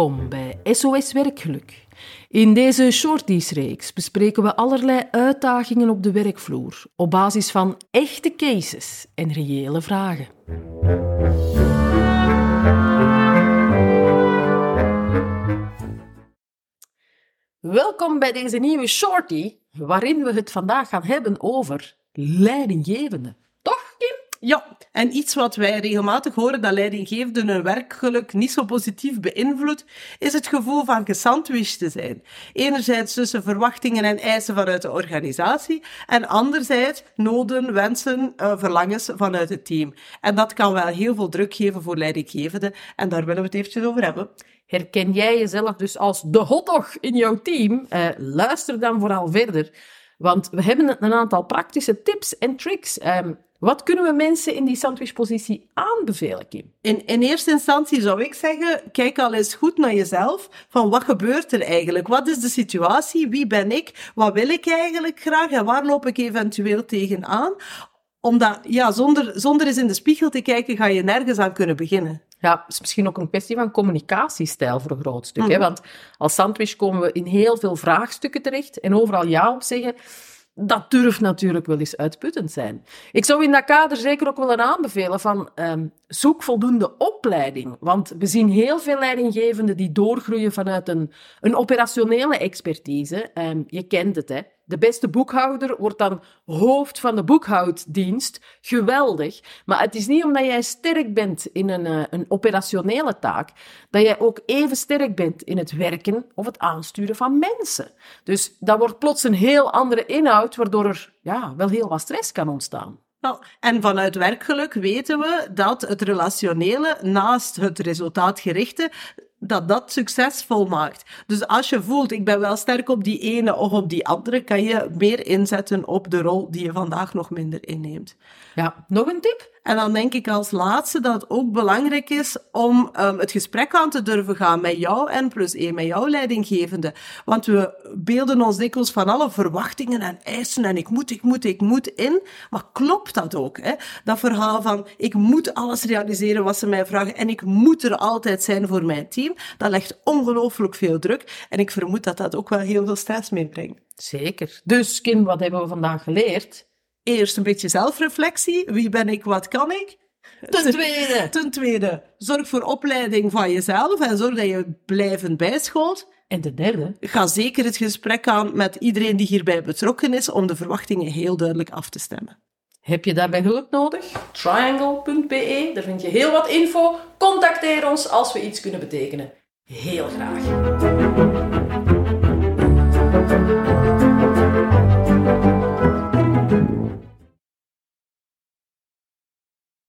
Welkom bij SOS Werkgeluk. In deze Shorties-reeks bespreken we allerlei uitdagingen op de werkvloer op basis van echte cases en reële vragen. Welkom bij deze nieuwe Shorty, waarin we het vandaag gaan hebben over leidinggevende. Ja, en iets wat wij regelmatig horen dat leidinggevenden hun werkgeluk niet zo positief beïnvloedt, is het gevoel van gesandwiched te zijn. Enerzijds tussen verwachtingen en eisen vanuit de organisatie, en anderzijds noden, wensen, uh, verlangens vanuit het team. En dat kan wel heel veel druk geven voor leidinggevenden, en daar willen we het eventjes over hebben. Herken jij jezelf dus als de hotdog in jouw team? Uh, luister dan vooral verder. Want we hebben een aantal praktische tips en tricks. Um, wat kunnen we mensen in die sandwichpositie aanbevelen? In, in eerste instantie zou ik zeggen, kijk al eens goed naar jezelf. Van wat gebeurt er eigenlijk? Wat is de situatie? Wie ben ik? Wat wil ik eigenlijk graag? En waar loop ik eventueel tegenaan? Omdat, ja, zonder, zonder eens in de spiegel te kijken, ga je nergens aan kunnen beginnen. Ja, het is misschien ook een kwestie van communicatiestijl voor een groot stuk. hè? Mhm. Want als sandwich komen we in heel veel vraagstukken terecht en overal ja op zeggen dat durft natuurlijk wel eens uitputtend zijn. Ik zou in dat kader zeker ook willen aanbevelen van um, zoek voldoende opleiding. Want we zien heel veel leidinggevenden die doorgroeien vanuit een, een operationele expertise. Um, je kent het, hè. De beste boekhouder wordt dan hoofd van de boekhouddienst. Geweldig. Maar het is niet omdat jij sterk bent in een, uh, een operationele taak, dat jij ook even sterk bent in het werken of het aansturen van mensen. Dus dat wordt plots een heel andere inhoud, waardoor er ja, wel heel wat stress kan ontstaan. Nou, en vanuit werkgeluk weten we dat het relationele naast het resultaatgerichte dat dat succesvol maakt. Dus als je voelt, ik ben wel sterk op die ene of op die andere, kan je meer inzetten op de rol die je vandaag nog minder inneemt. Ja, nog een tip? En dan denk ik als laatste dat het ook belangrijk is om um, het gesprek aan te durven gaan met jou en plus één, met jouw leidinggevende. Want we beelden ons dikwijls van alle verwachtingen en eisen en ik moet, ik moet, ik moet in. Maar klopt dat ook? Hè? Dat verhaal van ik moet alles realiseren wat ze mij vragen en ik moet er altijd zijn voor mijn team, dat legt ongelooflijk veel druk. En ik vermoed dat dat ook wel heel veel stress meebrengt. Zeker. Dus Kim, wat hebben we vandaag geleerd? Eerst een beetje zelfreflectie. Wie ben ik, wat kan ik? Ten tweede. Ten tweede, zorg voor opleiding van jezelf en zorg dat je blijvend bijscholt. En ten derde, ga zeker het gesprek aan met iedereen die hierbij betrokken is om de verwachtingen heel duidelijk af te stemmen. Heb je daarbij hulp nodig? Triangle.be, daar vind je heel wat info. Contacteer ons als we iets kunnen betekenen. Heel graag.